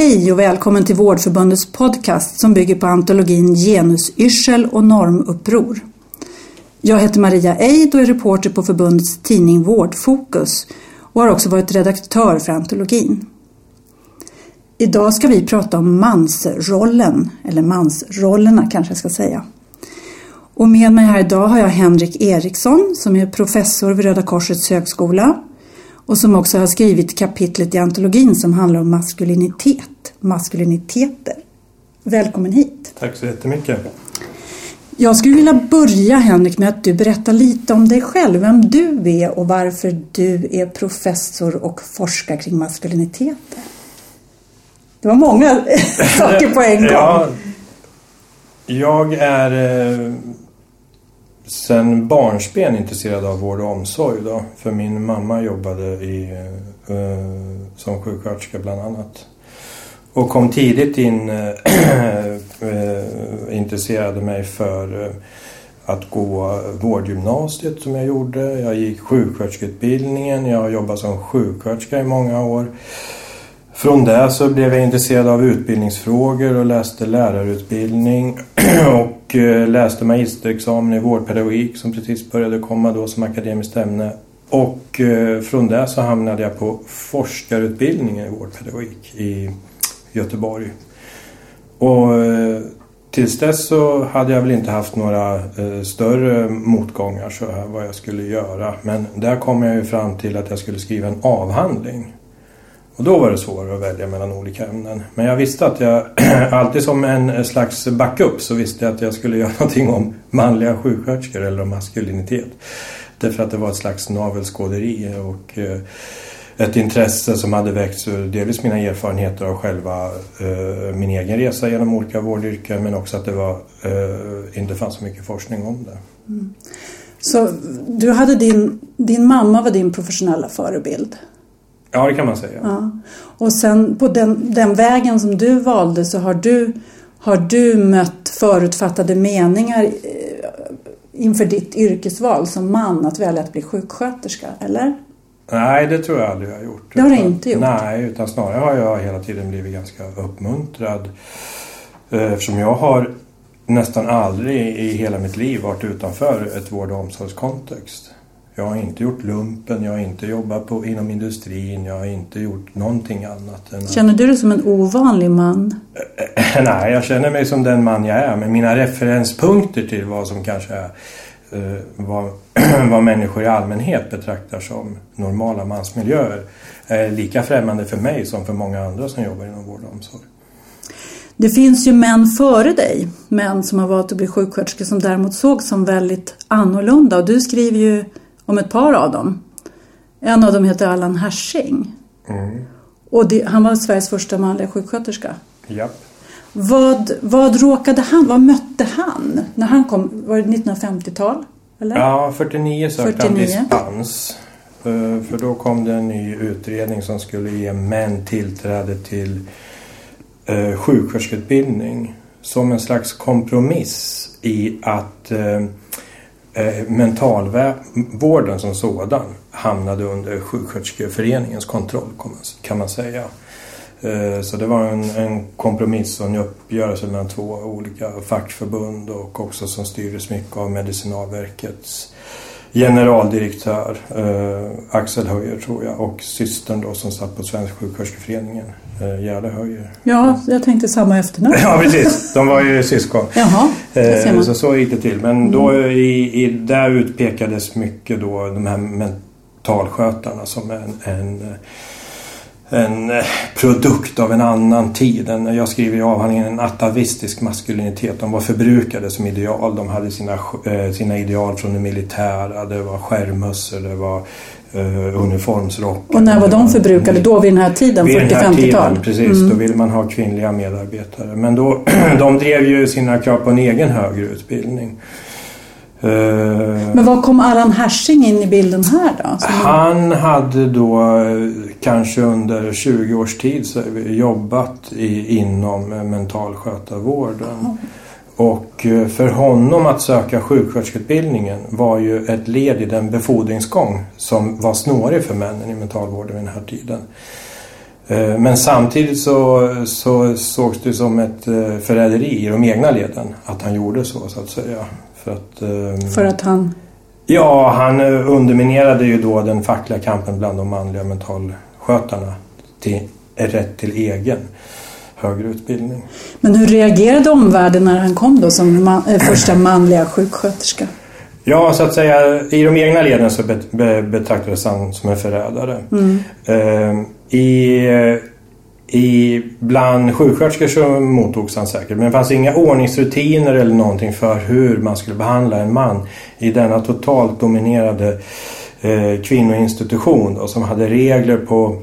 Hej och välkommen till Vårdförbundets podcast som bygger på antologin Genusyrsel och normuppror. Jag heter Maria Eid och är reporter på förbundets tidning Vårdfokus och har också varit redaktör för antologin. Idag ska vi prata om mansrollen, eller mansrollerna kanske jag ska säga. Och med mig här idag har jag Henrik Eriksson som är professor vid Röda Korsets högskola och som också har skrivit kapitlet i antologin som handlar om maskulinitet, maskuliniteter. Välkommen hit! Tack så jättemycket! Jag skulle vilja börja Henrik med att du berättar lite om dig själv, vem du är och varför du är professor och forskar kring maskuliniteter. Det var många saker på en gång. Ja, jag är eh, sen barnsben intresserad av vård och omsorg. Då, för min mamma jobbade i, eh, som sjuksköterska bland annat. Och kom tidigt in, äh, intresserade mig för eh, att gå vårdgymnasiet som jag gjorde. Jag gick sjuksköterskeutbildningen. Jag har jobbat som sjuksköterska i många år. Från det så blev jag intresserad av utbildningsfrågor och läste lärarutbildning och Eh, läste magisterexamen i vårdpedagogik som precis började komma då som akademiskt ämne. Och eh, från det så hamnade jag på forskarutbildningen i vårdpedagogik i Göteborg. Och eh, tills dess så hade jag väl inte haft några större motgångar så här vad jag skulle göra. Men där kom jag ju fram till att jag skulle skriva en avhandling. Och då var det svårare att välja mellan olika ämnen. Men jag visste att jag, alltid som en slags backup så visste jag att jag skulle göra någonting om manliga sjuksköterskor eller om maskulinitet. Därför att det var ett slags navelskåderi och eh, ett intresse som hade väckts ur delvis mina erfarenheter av själva eh, min egen resa genom olika vårdyrken men också att det var, eh, inte fanns så mycket forskning om det. Mm. Så du hade din, din mamma var din professionella förebild? Ja, det kan man säga. Ja. Och sen på den, den vägen som du valde så har du, har du mött förutfattade meningar eh, inför ditt yrkesval som man att välja att bli sjuksköterska, eller? Nej, det tror jag aldrig jag har gjort. Det har du inte gjort? Nej, utan snarare har jag hela tiden blivit ganska uppmuntrad. Eh, eftersom jag har nästan aldrig i hela mitt liv varit utanför ett vård och omsorgskontext. Jag har inte gjort lumpen, jag har inte jobbat på, inom industrin, jag har inte gjort någonting annat. Än känner du dig som en ovanlig man? Nej, jag känner mig som den man jag är. Men mina referenspunkter till vad som kanske är eh, vad, vad människor i allmänhet betraktar som normala mansmiljöer är lika främmande för mig som för många andra som jobbar inom vård och omsorg. Det finns ju män före dig, män som har valt att bli sjuksköterskor som däremot såg som väldigt annorlunda och du skriver ju om ett par av dem. En av dem heter Allan Hersing. Mm. Och det, han var Sveriges första manliga sjuksköterska. Japp. Vad, vad råkade han, vad mötte han när han kom? Var det 1950-tal? Eller? Ja, 49 sökte 49. han dispens. Eh, för då kom det en ny utredning som skulle ge män tillträde till eh, sjuksköterskeutbildning. Som en slags kompromiss i att eh, Eh, mentalvården som sådan hamnade under sjuksköterskeföreningens kontroll kan man säga. Eh, så det var en, en kompromiss och en uppgörelse mellan två olika fackförbund och också som styrdes mycket av Medicinalverkets generaldirektör eh, Axel Höjer tror jag och systern då som satt på Svensk sjuksköterskeföreningen eh, Gerda Höjer. Ja, jag tänkte samma efternamn. ja, precis. De var ju syskon. Jaha, man. Så så gick det till. Men då mm. i, i, där utpekades mycket då de här mentalskötarna som en, en en eh, produkt av en annan tid. En, jag skriver i avhandlingen en atavistisk maskulinitet. De var förbrukade som ideal. De hade sina, eh, sina ideal från det militära. Det var skärmmössor, det var uh, uniformsrock. Och när var de förbrukade? Då vid den här tiden? 40-50-tal? Precis, mm. då ville man ha kvinnliga medarbetare. Men då, de drev ju sina krav på en egen högre utbildning. Men vad kom Allan Hersing in i bilden här då? Han hade då kanske under 20 års tid jobbat i, inom mentalskötarvården. Mm. Och eh, för honom att söka sjuksköterskeutbildningen var ju ett led i den befordringsgång som var snårig för männen i mentalvården vid den här tiden. Eh, men samtidigt så, så sågs det som ett eh, förräderi i de egna leden att han gjorde så, så att säga. För att, ehm, För att han... Ja, han eh, underminerade ju då den fackliga kampen bland de manliga mentalskötarna till rätt till egen högre utbildning. Men hur reagerade omvärlden när han kom då som man, eh, första manliga sjuksköterska? Ja, så att säga i de egna leden så bet, be, betraktades han som en förrädare. Mm. Eh, I, i, bland sjuksköterskor så mottogs han säkert men det fanns inga ordningsrutiner eller någonting för hur man skulle behandla en man i denna totalt dominerade eh, kvinnoinstitution då, som hade regler på,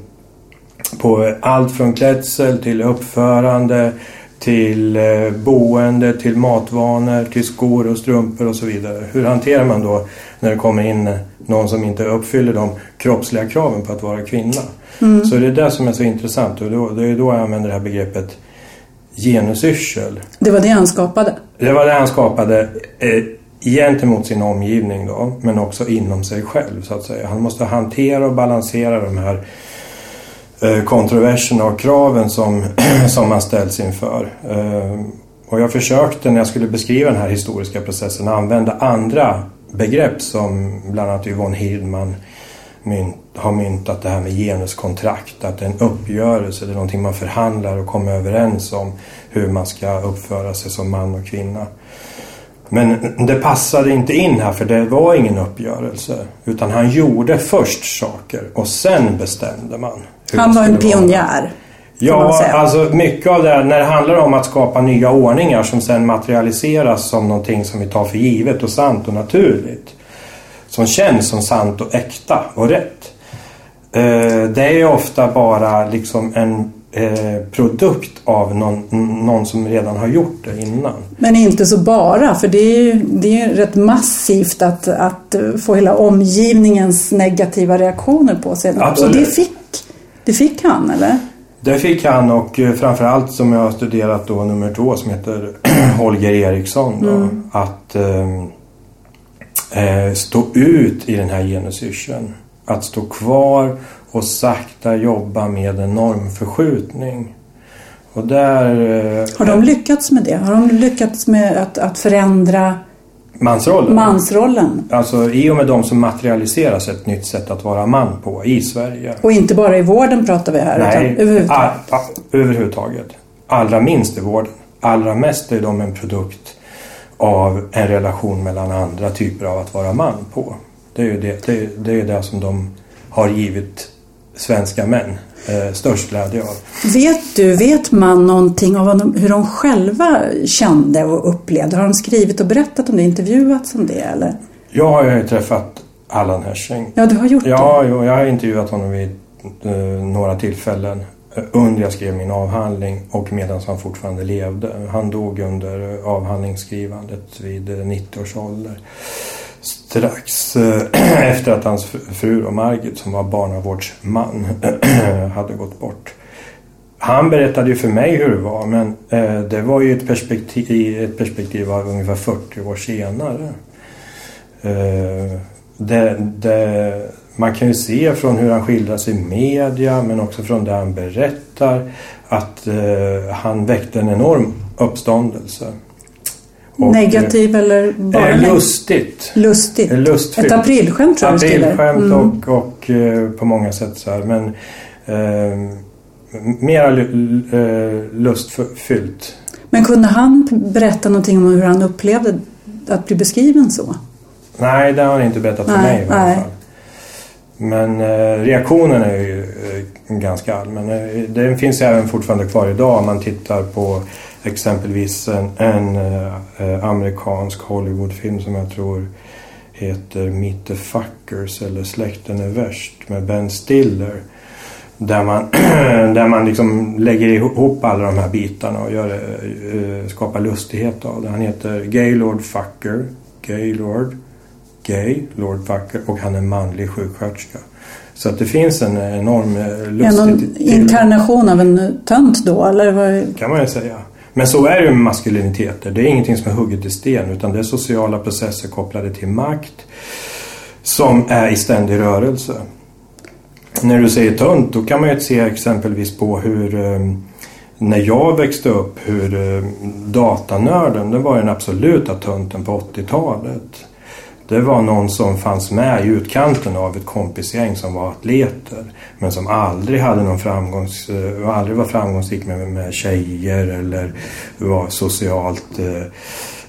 på allt från klädsel till uppförande till eh, boende, till matvanor, till skor och strumpor och så vidare. Hur hanterar man då när det kommer in någon som inte uppfyller de kroppsliga kraven på att vara kvinna? Mm. Så det är det som är så intressant och då, det är då jag använder det här begreppet genusyrsel. Det var det han skapade? Det var det han skapade eh, gentemot sin omgivning då, men också inom sig själv så att säga. Han måste hantera och balansera de här eh, kontroverserna och kraven som, som man ställs inför. Eh, och jag försökte när jag skulle beskriva den här historiska processen använda andra begrepp som bland annat Yvonne Hirdman mynt, har myntat det här med genuskontrakt. Att det är en uppgörelse, det är någonting man förhandlar och kommer överens om hur man ska uppföra sig som man och kvinna. Men det passade inte in här för det var ingen uppgörelse. Utan han gjorde först saker och sen bestämde man. Han var en pionjär. Ja, alltså mycket av det här, när det handlar om att skapa nya ordningar som sen materialiseras som någonting som vi tar för givet och sant och naturligt. Som känns som sant och äkta och rätt. Eh, det är ofta bara liksom en produkt av någon, någon som redan har gjort det innan. Men inte så bara, för det är ju det är ju rätt massivt att, att få hela omgivningens negativa reaktioner på sig. Absolut. Och det fick, det fick han, eller? Det fick han och eh, framförallt som jag har studerat då nummer två som heter Holger Eriksson då, att eh, eh, stå ut i den här genusyrseln. Att stå kvar och sakta jobba med en normförskjutning. Och där... Eh, Har de lyckats med det? Har de lyckats med att, att förändra mansrollen. mansrollen? Alltså i och med de som materialiseras ett nytt sätt att vara man på i Sverige. Och inte bara i vården pratar vi här, Nej, utan överhuvudtaget. a- a- överhuvudtaget. Allra minst i vården. Allra mest är de en produkt av en relation mellan andra typer av att vara man på. Det är ju det, det, är- det, är det som de har givit svenska män eh, störst glädje av. Vet du, vet man någonting vad de, hur de själva kände och upplevde? Har de skrivit och berättat om det, intervjuats om det eller? Jag har ju träffat Allan Hersäng. Ja, du har gjort Ja, jo, jag har intervjuat honom vid eh, några tillfällen eh, under jag skrev min avhandling och medan han fortfarande levde. Han dog under eh, avhandlingsskrivandet vid eh, 90 års ålder. Strax eh, efter att hans fru och Margit som var barnavårdsman hade gått bort. Han berättade ju för mig hur det var men eh, det var ju ett perspektiv, i ett perspektiv av ungefär 40 år senare. Eh, det, det, man kan ju se från hur han skildras i media men också från det han berättar att han väckte en enorm uppståndelse. Och, Negativ eller bara eh, lustigt. lustigt? Eh, lustfyllt. Ett aprilskämt tror jag. Aprilskämt Mm. och, och eh, på många sätt så här. Men eh, mera lu- eh, lustfyllt. Men kunde han berätta någonting om hur han upplevde att bli beskriven så? Nej, det har han inte berättat för Nej, mig i alla fall. Men eh, reaktionen är ju eh, ganska allmän. Eh, Den finns även fortfarande kvar idag om man tittar på exempelvis en, en eh, amerikansk Hollywoodfilm som jag tror heter Meet the Fuckers eller Släkten är värst med Ben Stiller. Där man, där man liksom lägger ihop alla de här bitarna och gör, eh, skapar lustighet av det. Han heter Gaylord Fucker. Gaylord. Gay, Lord Fucker och han är manlig sjuksköterska. Så att det finns en enorm eh, Är lust någon inkarnation av en tönt då? Eller vad? kan man ju säga. Men så är det ju med maskuliniteter. Det är ingenting som är hugget i sten utan det är sociala processer kopplade till makt som är i ständig rörelse. när du säger tunt, då kan man ju se exempelvis på hur eh, när jag växte upp, hur eh, datanörden, den var den absoluta tunten på 80-talet. Det var någon som fanns med i utkanten av ett kompisgäng som var atleter. Men som aldrig hade någon framgångs, eh, aldrig var framgångsrik med, med tjejer eller var socialt eh,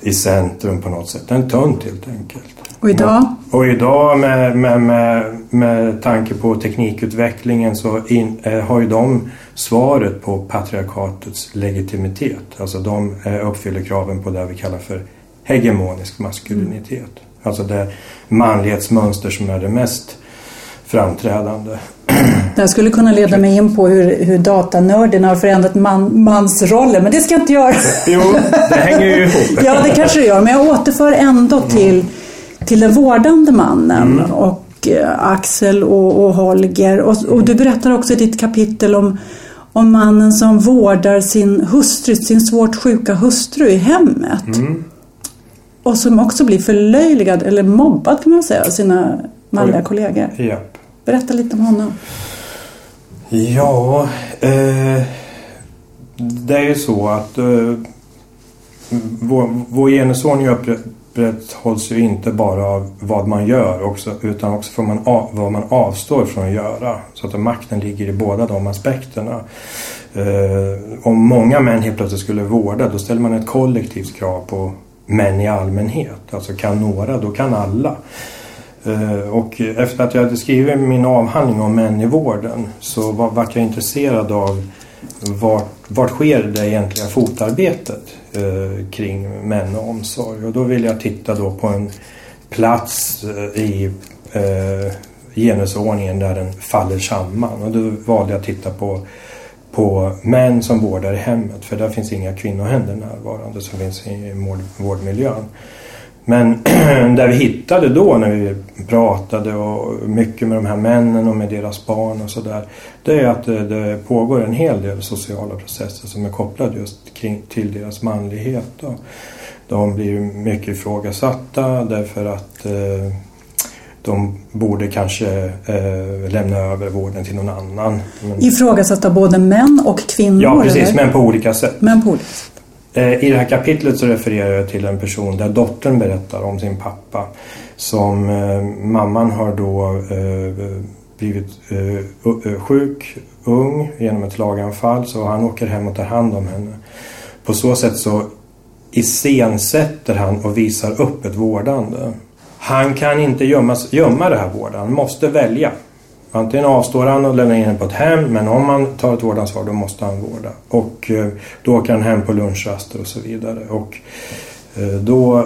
i centrum på något sätt. En tunt helt enkelt. Och idag? Och idag med, med, med, med tanke på teknikutvecklingen så in, eh, har ju de svaret på patriarkatets legitimitet. Alltså de eh, uppfyller kraven på det vi kallar för hegemonisk maskulinitet. Mm. Alltså det manlighetsmönster som är det mest framträdande. Det här skulle kunna leda mig in på hur, hur datanörden har förändrat man, mansrollen, men det ska jag inte göra. Jo, det hänger ju ihop. ja, det kanske det gör, men jag återför ändå till, till den vårdande mannen mm. och eh, Axel och, och Holger. Och, och, du berättar också i ditt kapitel om, om mannen som vårdar sin hustru, sin svårt sjuka hustru i hemmet. Mm. Och som också blir förlöjligad, eller mobbad kan man säga, av sina manliga kollegor. Japp. Berätta lite om honom. Ja, eh, det är ju så att eh, vår, vår genusordning upprätthålls ju inte bara av vad man gör också, utan också för man av, vad man avstår från att göra. Så att makten ligger i båda de aspekterna. Eh, om många män helt plötsligt skulle vårda, då ställer man ett kollektivt krav på män i allmänhet. Alltså kan några, då kan alla. Eh, och efter att jag hade skrivit min avhandling om män i vården så var, var jag intresserad av vart, vart sker det egentliga fotarbetet eh, kring män och omsorg. Och då ville jag titta då på en plats eh, i eh, genusordningen där den faller samman. Och då valde jag att titta på, på män som vårdar i hemmet för där finns inga kvinnohänder närvarande som finns i vårdmiljön. Men där vi hittade då när vi pratade och mycket med de här männen och med deras barn och sådär. Det är att det, det, pågår en hel del sociala processer som är kopplade just kring, till deras manlighet. Då. De blir mycket ifrågasatta därför att eh, de borde kanske eh, lämna över vården till någon annan. Men... Ifrågasatta både män och kvinnor? Ja precis, eller? men på olika sätt. Men på olika sätt. Eh, I det här kapitlet så refererar jag till en person där dottern berättar om sin pappa. Som eh, mamman har då eh, blivit eh, sjuk, ung, genom ett slaganfall så han åker hem och tar hand om henne. På så sätt så iscensätter han och visar upp ett vårdande. Han kan inte gömma, gömma det här vårdandet, han måste välja. Antingen avstår han och lämnar in henne på ett hem men om han tar ett vårdansvar då måste han vårda. Och eh, då åker han hem på lunchraster och så vidare. Och eh, då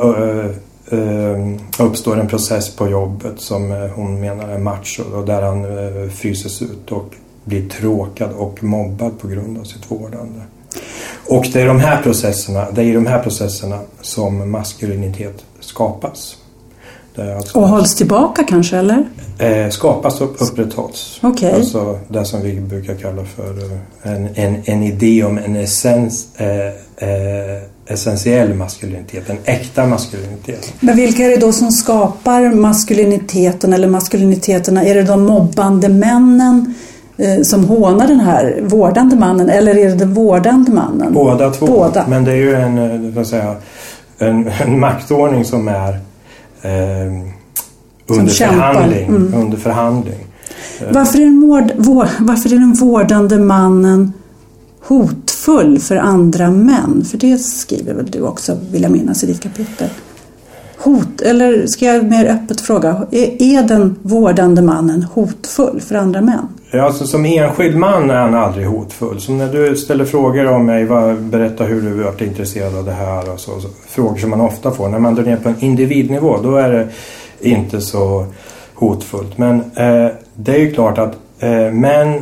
eh, uppstår en process på jobbet som hon menar är macho och där han fryses ut och blir tråkad och mobbad på grund av sitt vårdande. Och det är de här processerna, det är i de här processerna som maskulinitet skapas. Alltså och hålls tillbaka kanske eller? Eh, skapas och upprätthålls. Okay. Alltså det som vi brukar kalla för eh, en, en, en idé om en essens, eh, eh, essentiell maskulinitet, en äkta maskulinitet. Men vilka är det då som skapar maskuliniteten eller maskuliniteterna? Är det de mobbande männen eh, som hånar den här vårdande mannen eller är det den vårdande mannen? Båda två. Båda. Men det är ju en, eh, säga, en, en maktordning som är under, förhandling, mm. under förhandling. Varför är, den vård, vår, varför är den vårdande mannen hotfull för andra män? För det skriver väl du också, vill jag minnas, i ditt kapitel. Hot, eller ska jag mer öppet fråga, är, är den vårdande mannen hotfull för andra män? Ja, alltså, som enskild man är han aldrig hotfull. Som när du ställer frågor om mig, vad, berätta hur du varit intresserad av det här och så, så, Frågor som man ofta får. När man drar ner på en individnivå då är det inte så hotfullt. Men eh, det är ju klart att eh, män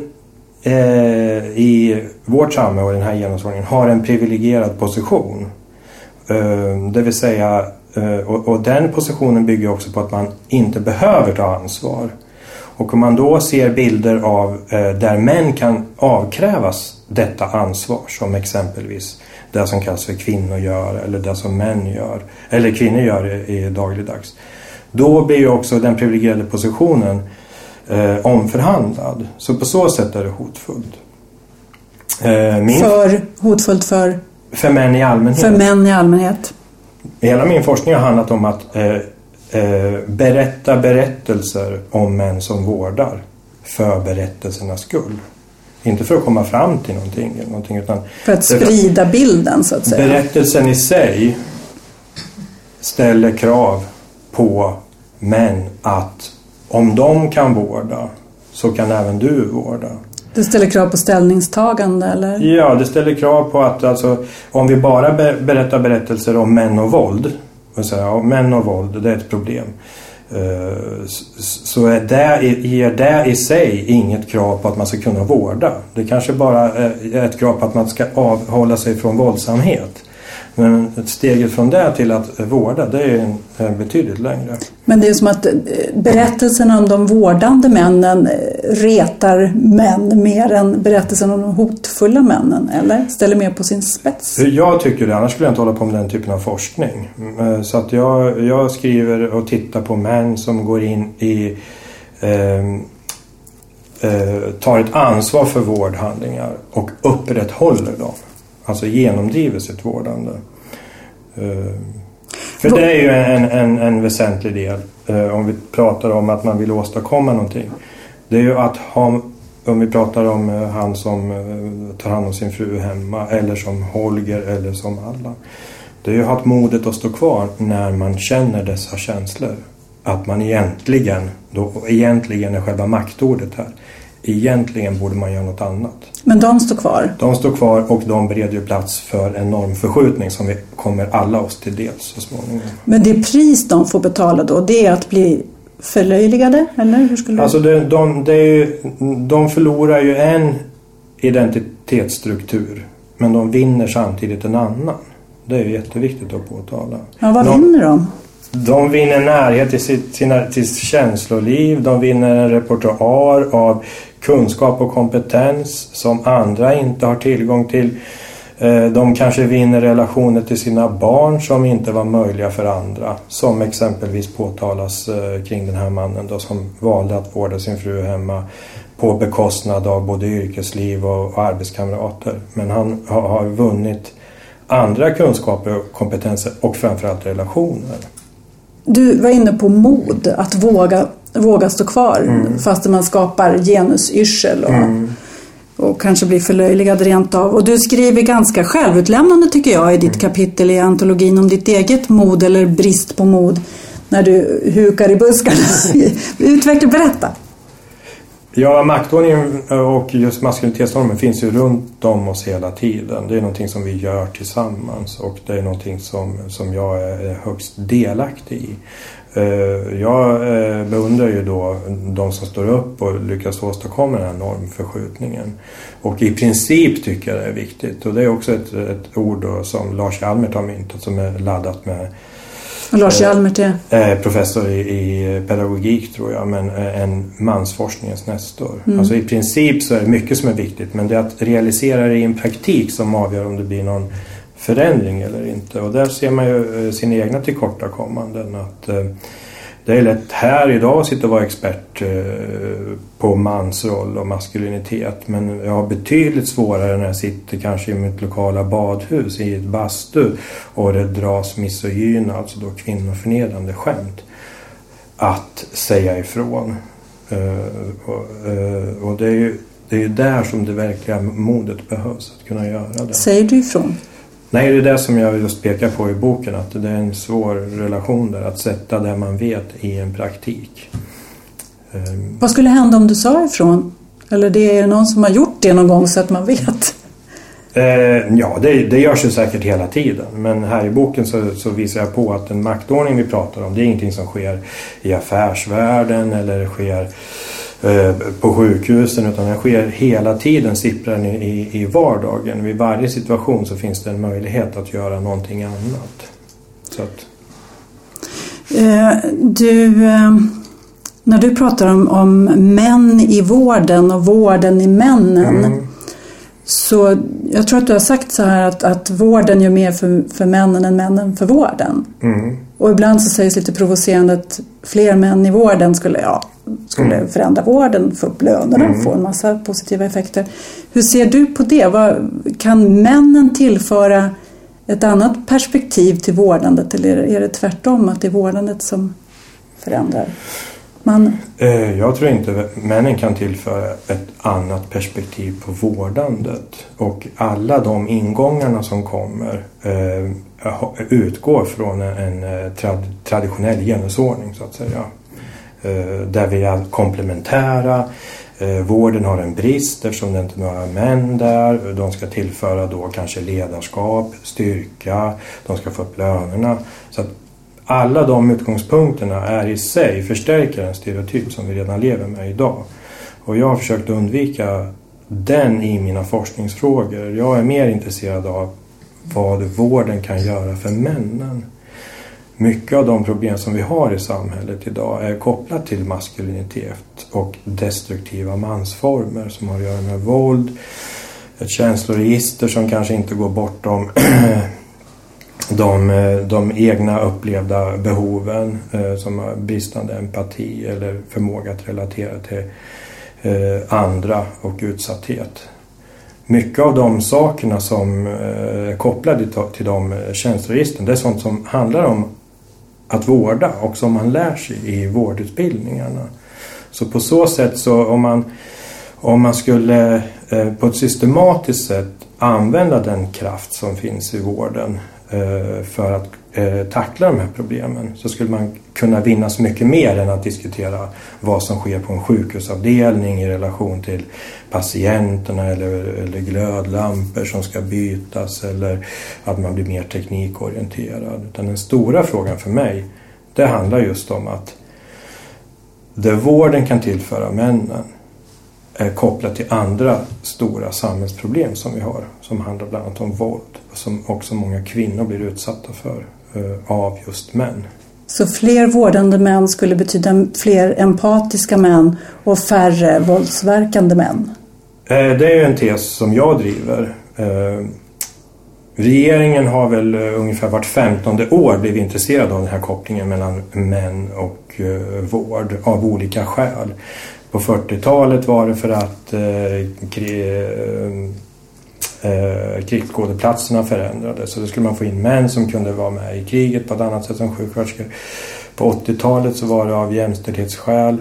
eh, i vårt samhälle och den här genusordningen har en privilegierad position. Eh, det vill säga, eh, och, och den positionen bygger också på att man inte behöver ta ansvar. Och om man då ser bilder av eh, där män kan avkrävas detta ansvar som exempelvis det som kallas för kvinnor gör eller det som män gör eller kvinnor gör i, i dagligdags. Då blir ju också den privilegierade positionen eh, omförhandlad. Så på så sätt är det hotfullt. Eh, min, för hotfullt för? För män i allmänhet. För män i allmänhet. Hela min forskning har handlat om att eh, eh, berätta berättelser om män som vårdar för berättelsernas skull. Inte för att komma fram till någonting, eller någonting utan för att sprida bilden så att säga. Berättelsen i sig ställer krav på män att om de kan vårda så kan även du vårda. Det ställer krav på ställningstagande eller? Ja, det ställer krav på att alltså, om vi bara berättar berättelser om män och våld, och säga, ja, män och våld, det är ett problem. Eh, så är det, ger det i sig inget krav på att man ska kunna vårda. Det kanske bara är ett krav på att man ska avhålla sig från våldsamhet. Men steget från det till att vårda, det är, är betydligt längre. Men det är som att eh, berättelsen om de vårdande männen eh, retar män mer än berättelsen om de hotfulla männen, eller? Ställer mer på sin spets? Jag tycker det, annars skulle jag inte hålla på med den typen av forskning. Eh, så att jag, jag skriver och tittar på män som går in i eh, eh, tar ett ansvar för vårdhandlingar och upprätthåller dem alltså genomdriver sitt vårdande. Eh, för det är ju en, en, en väsentlig del eh, om vi pratar om att man vill åstadkomma någonting. Det är ju att ha, om vi pratar om eh, han som tar hand om sin fru hemma eller som Holger eller som alla. Det är ju att ha modet att stå kvar när man känner dessa känslor. Att man egentligen, då, egentligen är själva maktordet här egentligen borde man göra något annat. Men de står kvar? De står kvar och de bereder ju plats för en normförskjutning som vi kommer alla oss till del så småningom. Men det pris de får betala då, det är att bli förlöjligade? Eller hur skulle alltså det, de, det är, de förlorar ju en identitetsstruktur men de vinner samtidigt en annan. Det är jätteviktigt att påtala. Ja, vad de, vinner de? De vinner närhet till sitt sina, till känsloliv, de vinner en repertoar av kunskap och kompetens som andra inte har tillgång till. Eh, de kanske vinner relationer till sina barn som inte var möjliga för andra. Som exempelvis påtalas eh, kring den här mannen då, som valde att vårda sin fru hemma på bekostnad av både yrkesliv och, arbetskamrater. Men han har, har vunnit andra kunskaper och kompetenser och framförallt relationer. Du var inne på mod, att våga, våga stå kvar mm. fast man skapar genusyrsel och, mm. och kanske blir förlöjligad rent av. Och du skriver ganska självutlämnande tycker jag i ditt mm. kapitel i antologin om ditt eget mod eller brist på mod när du hukar i buskarna. Utveckla, berätta! Ja, maktordningen och just maskulinitetsnormen finns ju runt om oss hela tiden. Det är någonting som vi gör tillsammans och det är någonting som, som jag är högst delaktig i. Eh, jag eh, beundrar ju då de som står upp och lyckas åstadkomma den här normförskjutningen. Och i princip tycker jag det är viktigt och det är också ett, ett ord som Lars Hjalmert har myntat som är laddat med och Lars Hjalmert är? Eh, professor i, i, pedagogik tror jag, men eh, en mansforskningens nestor. Mm. Alltså i princip så är det mycket som är viktigt men det är att realisera det i en praktik som avgör om det blir någon förändring eller inte. Och där ser man ju eh, sina egna tillkortakommanden. Att, eh, det är lätt här idag att sitta och vara expert eh, på mansroll och maskulinitet men jag har betydligt svårare när jag sitter kanske i mitt lokala badhus i ett bastu och det dras misogyna, alltså då kvinnoförnedrande skämt att säga ifrån. Och det är ju det är ju där som det verkliga modet behövs, att kunna göra det. Säger du ifrån? Nej, det är det som jag just pekar på i boken, att det är en svår relation där, att sätta det man vet i en praktik. Ehm. Vad skulle hända om du sa ifrån? Eller det är någon som har gjort det någon gång så att man vet? Eh, ja, det, det görs ju säkert hela tiden. Men här i boken så, så, visar jag på att den maktordning vi pratar om det är ingenting som sker i affärsvärlden eller sker på sjukhusen utan den sker hela tiden, sipprar den i, i vardagen. Vid varje situation så finns det en möjlighet att göra någonting annat. Så att... Eh, du, eh, när du pratar om, om män i vården och vården i männen. Mm. Så jag tror att du har sagt så här att, att vården gör mer för, för männen än männen för vården. Mm. Och ibland så sägs lite provocerande att fler män i vården skulle, ja, skulle Mm. förändra vården, få upp lönerna och få en massa positiva effekter. Hur ser du på det? Vad, kan männen tillföra ett annat perspektiv till vårdandet eller är det tvärtom att det är vårdandet som förändrar mannen? Eh, jag tror inte männen kan tillföra ett annat perspektiv på vårdandet. Och alla de ingångarna som kommer eh, utgår från en, eh, traditionell genusordning så att säga. Där vi är komplementära. Vården har en brist eftersom det inte är några män där. De ska tillföra då kanske ledarskap, styrka, de ska få upp lönerna. Så att alla de utgångspunkterna är i sig förstärker en stereotyp som vi redan lever med idag. Och jag har försökt undvika den i mina forskningsfrågor. Jag är mer intresserad av vad vården kan göra för männen. Mycket av de problem som vi har i samhället idag är kopplat till maskulinitet och destruktiva mansformer som har att göra med våld, ett känsloregister som kanske inte går bortom de, eh, de egna upplevda behoven eh, som har bristande empati eller förmåga att relatera till eh, andra och utsatthet. Mycket av de sakerna som är kopplade till- de tjänsteregistren det är sånt som handlar om att vårda och som man lär sig i vårdutbildningarna. Så på så sätt så om man, om man skulle på ett systematiskt sätt använda den kraft som finns i vården Eh, för att eh, tackla de här problemen så skulle man kunna vinna så mycket mer än att diskutera vad som sker på en sjukhusavdelning i relation till patienterna eller, eller glödlampor som ska bytas eller att man blir mer teknikorienterad. Utan den stora frågan för mig det handlar just om att det vården kan tillföra männen är kopplat till andra stora samhällsproblem som vi har. Som handlar bland annat om våld. Som också många kvinnor blir utsatta för eh, av just män. Så fler vårdande män skulle betyda fler empatiska män och färre våldsverkande män? Eh, Det är en tes som jag driver. Eh, Regeringen har väl ungefär vart femtonde år blivit intresserad av den här kopplingen mellan män och vård av olika skäl. På 40-talet var det för att eh, krigsskådeplatserna förändrades. Så då skulle man få in män som kunde vara med i kriget på ett annat sätt som sjuksköterskor. På 80-talet så var det av jämställdhetsskäl.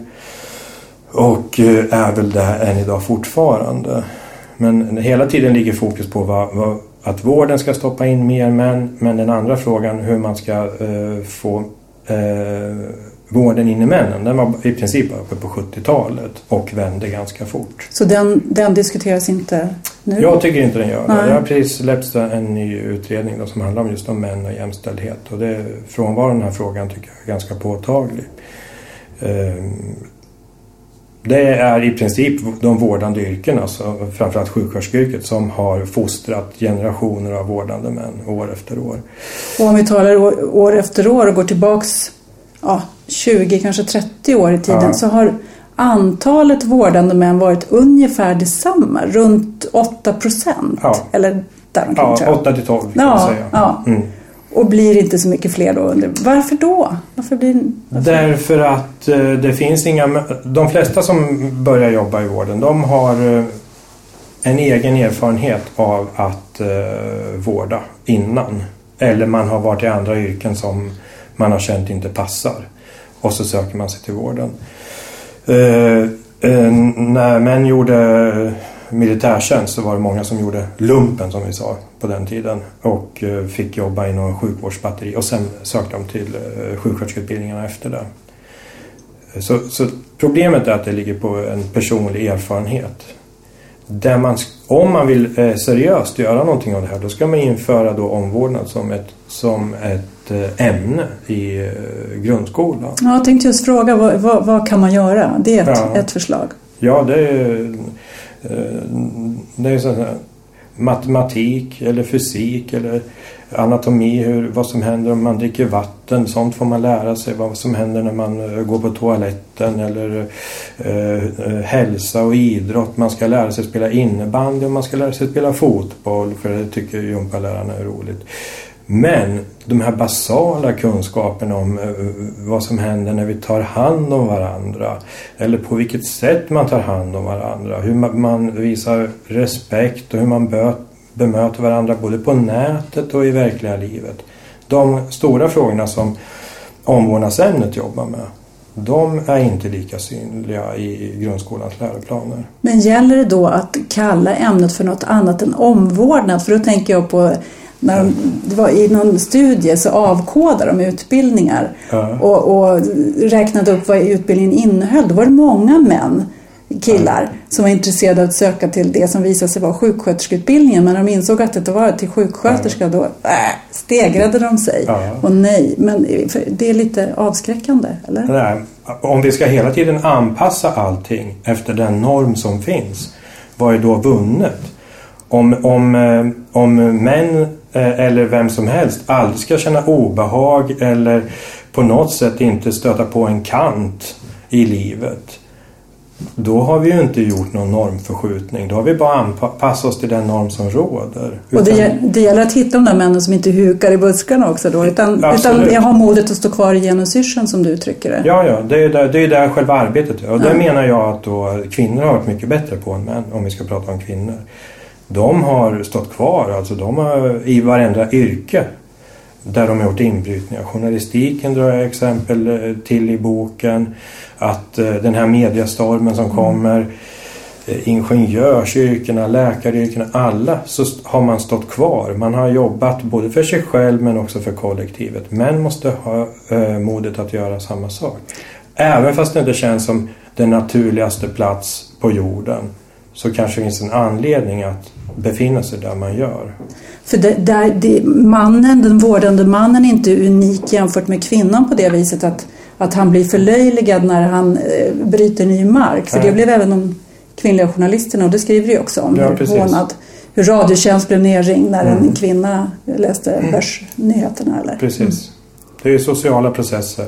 Och eh, är väl det än idag fortfarande. Men hela tiden ligger fokus på vad, vad, att vården ska stoppa in mer män. Men den andra frågan hur man ska eh, få eh, vården in i männen. Den var i princip uppe på 70-talet och vände ganska fort. Så den, den diskuteras inte nu? Jag tycker inte den gör det. Det har precis släppts en ny utredning då, som handlar om just om män och jämställdhet. Och det, frånvaron den här frågan tycker jag är ganska påtaglig. Ehm, Det är i princip de vårdande yrkena, alltså framförallt sjuksköterskeyrket, som har fostrat generationer av vårdande män år efter år. Och om vi talar år, år efter år och går tillbaks ja, 20, kanske 30 år i tiden Ja. så har antalet vårdande män varit ungefär detsamma, runt 8 procent. Ja. Eller däromkring Ja, tror jag. 8 till 12 kan man Ja, säga. ja. Mm. Och blir inte så mycket fler då? Varför då? Varför blir, varför? Därför att eh, det finns inga... De flesta som börjar jobba i vården, de har eh, en egen erfarenhet av att eh, vårda innan. Eller man har varit i andra yrken som man har känt inte passar. Och så söker man sig till vården. Eh, eh, när män gjorde militärtjänst så var det många som gjorde lumpen som vi sa på den tiden och eh, fick jobba i sjukvårdsbatteri och sen sökte de till eh, sjuksköterskeutbildningarna efter det. Så, så problemet är att det ligger på en personlig erfarenhet. Där man, om man vill seriöst göra någonting av det här då ska man införa då omvårdnad som ett, som ett ämne i eh, grundskolan. Ja, jag tänkte just fråga, vad, vad, vad kan man göra? Det är ett, Ja. ett förslag. Ja, det är, eh, det är så här, matematik eller fysik eller anatomi, hur, vad som händer om man dricker vatten. Sånt får man lära sig. Vad som händer när man eh, går på toaletten eller eh, eh, hälsa och idrott. Man ska lära sig spela innebandy och man ska lära sig spela fotboll för det tycker gympalärarna är roligt. Men de här basala kunskaperna om eh, vad som händer när vi tar hand om varandra eller på vilket sätt man tar hand om varandra, hur man visar respekt och hur man bemöter varandra både på nätet och i verkliga livet. De stora frågorna som omvårdnadsämnet jobbar med de är inte lika synliga i grundskolans läroplaner. Men gäller det då att kalla ämnet för något annat än omvårdnad? För då tänker jag på när de, det var I någon studie så avkodade de utbildningar ja. och, och räknade upp vad utbildningen innehöll. Då var det många män, killar, ja. som var intresserade av att söka till det som visade sig vara sjuksköterskeutbildningen. Men när de insåg att det var till sjuksköterska då äh, stegrade de sig. Och nej, men det är lite avskräckande, eller? Nej, om vi ska hela tiden anpassa allting efter den norm som finns, vad är då vunnet? Om, om, eh, om män eller vem som helst aldrig ska känna obehag eller på något sätt inte stöta på en kant i livet. Då har vi ju inte gjort någon normförskjutning. Då har vi bara anpassat oss till den norm som råder. Och det, det gäller att hitta de där männen som inte hukar i buskarna också då. Utan, utan har modet att stå kvar i genusyrseln som du uttrycker det. Ja, ja. Det är där, det är där själva arbetet är. Och det menar jag att då kvinnor har varit mycket bättre på än män. Om vi ska prata om kvinnor de har stått kvar alltså de har, i varenda yrke där de har gjort inbrytningar. Journalistiken drar jag exempel eh, till i boken. Att eh, den här mediestormen som kommer eh, ingenjörsyrkena, läkaryrkena, alla så har man stått kvar. Man har jobbat både för sig själv men också för kollektivet. Män måste ha modet att göra samma sak. Även fast det inte känns som den naturligaste plats på jorden så kanske det finns en anledning att befinna sig där man gör. För det, där, det, mannen, den vårdande mannen är inte unik jämfört med kvinnan på det viset att, att han blir förlöjligad när han eh, bryter ny mark. För Nej. det blev även de kvinnliga journalisterna och det skriver ju också om. Ja, hur, hånad, hur Radiotjänst blev nerringd när mm. en kvinna läste mm. börsnyheterna. Eller? Precis. Mm. Det är sociala processer.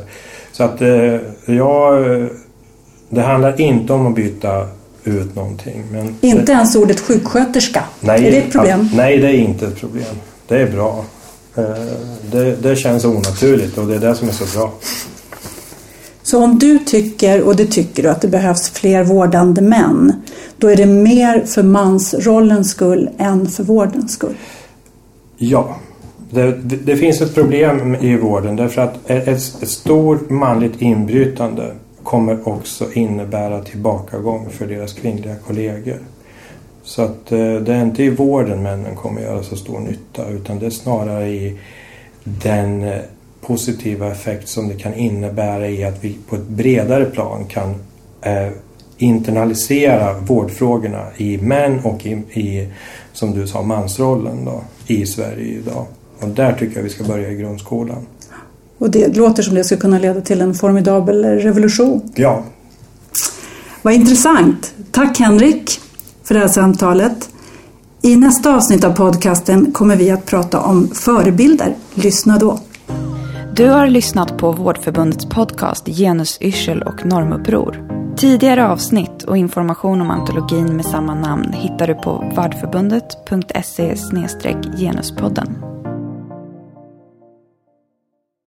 Så att eh, jag, det handlar inte om att byta ut någonting. Men inte det, ens ordet sjuksköterska? Nej, är det ett problem? Att, nej, det är inte ett problem. Det är bra. Eh, det, det känns onaturligt och det är det som är så bra. Så om du tycker, och det tycker du, att det behövs fler vårdande män, då är det mer för mansrollens skull än för vårdens skull? Ja. Det, det, det finns ett problem i vården därför att ett, ett stort manligt inbrytande kommer också innebära tillbakagång för deras kvinnliga kollegor. Så att eh, det är inte i vården männen kommer göra så stor nytta utan det är snarare i den eh, positiva effekt som det kan innebära i att vi på ett bredare plan kan eh, internalisera vårdfrågorna i män och i, i, som du sa, mansrollen då, i Sverige idag. Och där tycker jag vi ska börja i grundskolan. Och det låter som det skulle kunna leda till en formidabel revolution. Ja. Vad intressant. Tack Henrik för det här samtalet. I nästa avsnitt av podcasten kommer vi att prata om förebilder. Lyssna då. Du har lyssnat på Vårdförbundets podcast Genusyrsel och normuppror. Tidigare avsnitt och information om antologin med samma namn hittar du på vardförbundet.se genuspodden.